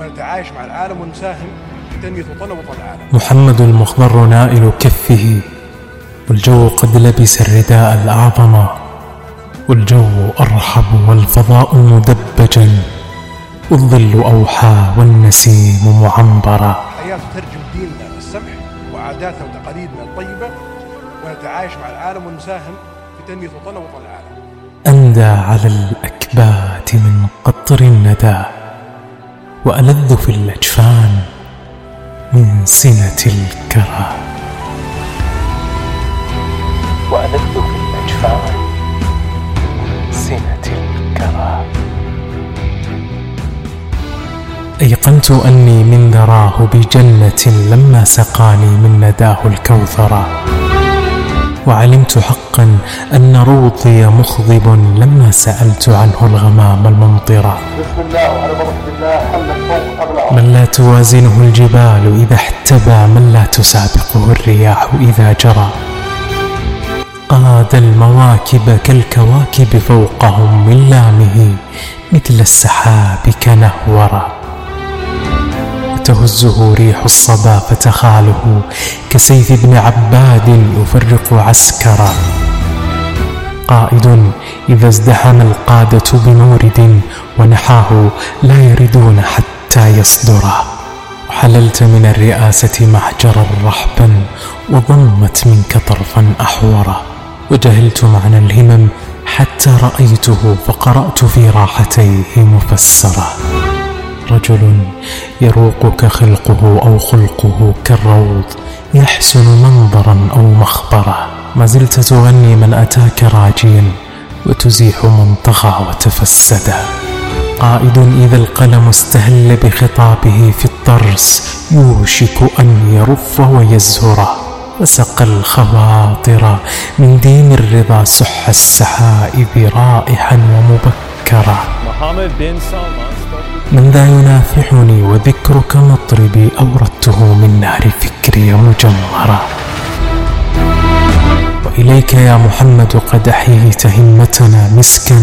ونتعايش مع العالم ونساهم في تنمية وطننا وطن العالم. محمد المخضر نائل كفه والجو قد لبس الرداء الأعظم والجو أرحب والفضاء مدبجا والظل أوحى والنسيم معمبرا حياة تترجم ديننا السمح وعاداتنا وتقاليدنا الطيبة ونتعايش مع العالم ونساهم في تنمية وطننا وطن العالم. أندى على الأكبات من قطر الندى. وألذ في الأجفان من سنة الكرى وألذ في الأجفان من سنة الكرى أيقنت أني من ذراه بجنة لما سقاني من نداه الكوثرا وعلمت حقا أن روضي مخضب لما سألت عنه الغمام أغلى من لا توازنه الجبال إذا احتبى من لا تسابقه الرياح إذا جرى. قاد المواكب كالكواكب فوقهم من لامه مثل السحاب كنهورا. تهزه ريح الصبا فتخاله كسيف ابن عباد يفرق عسكرا قائد إذا ازدحم القادة بمورد ونحاه لا يردون حتى يصدرا وحللت من الرئاسة محجرا رحبا وضمت منك طرفا أحورا. وجهلت معنى الهمم حتى رأيته فقرأت في راحتيه مفسرا رجل يروقك خلقه أو خلقه كالروض يحسن منظرا أو مخبرا ما زلت تغني من أتاك راجيا وتزيح من طغى وتفسدا قائد إذا القلم استهل بخطابه في الطرس يوشك أن يرف ويزهر. وسقى الخواطر من دين الرضا سح السحائب رائحا ومبكرا. bin Salman spoke من ذا ينافحني وذكرك مطربي أوردته من نار فكري مجمرا وإليك يا محمد قد أحييت همتنا مسكا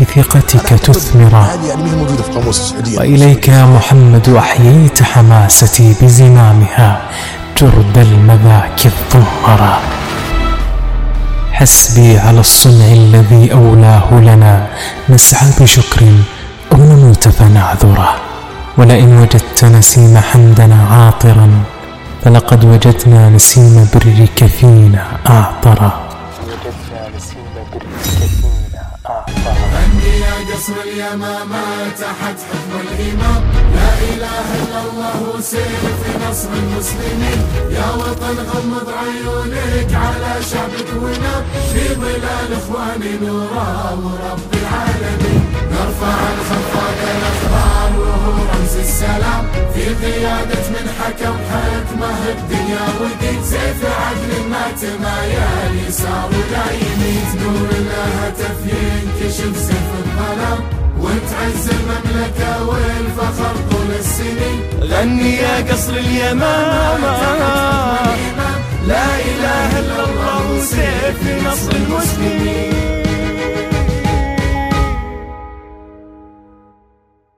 بثقتك تثمرا وإليك يا محمد أحييت حماستي بزمامها جرد المذاك الضمرا حسبي على الصنع الذي أولاه لنا نسعى بشكر أو نموت فنعذره ولئن وجدت نسيم حمدنا عاطرا فلقد وجدنا نسيم برك فينا أعطرا. وجدنا نسيم برك فينا أعطرا. غني يا قصر اليمامة تحت حكم الإمام. لا إله إلا الله سير في نصر المسلمين. يا وطن غمض عيونك على شعبك ونام في ظلال إخواني نورا ورب العالمين نرفع الخفاق الأخبار وهو رمز السلام في قيادة من حكم حكمه الدنيا ودين سيف عدل ما تمايل يسار ولا يميت نور الهتف ينكشف سيف الظلام وتعز المملكة والفخر طول السنين غني يا قصر اليمامة. لا إله إلا الله سيف نصر المسلمين.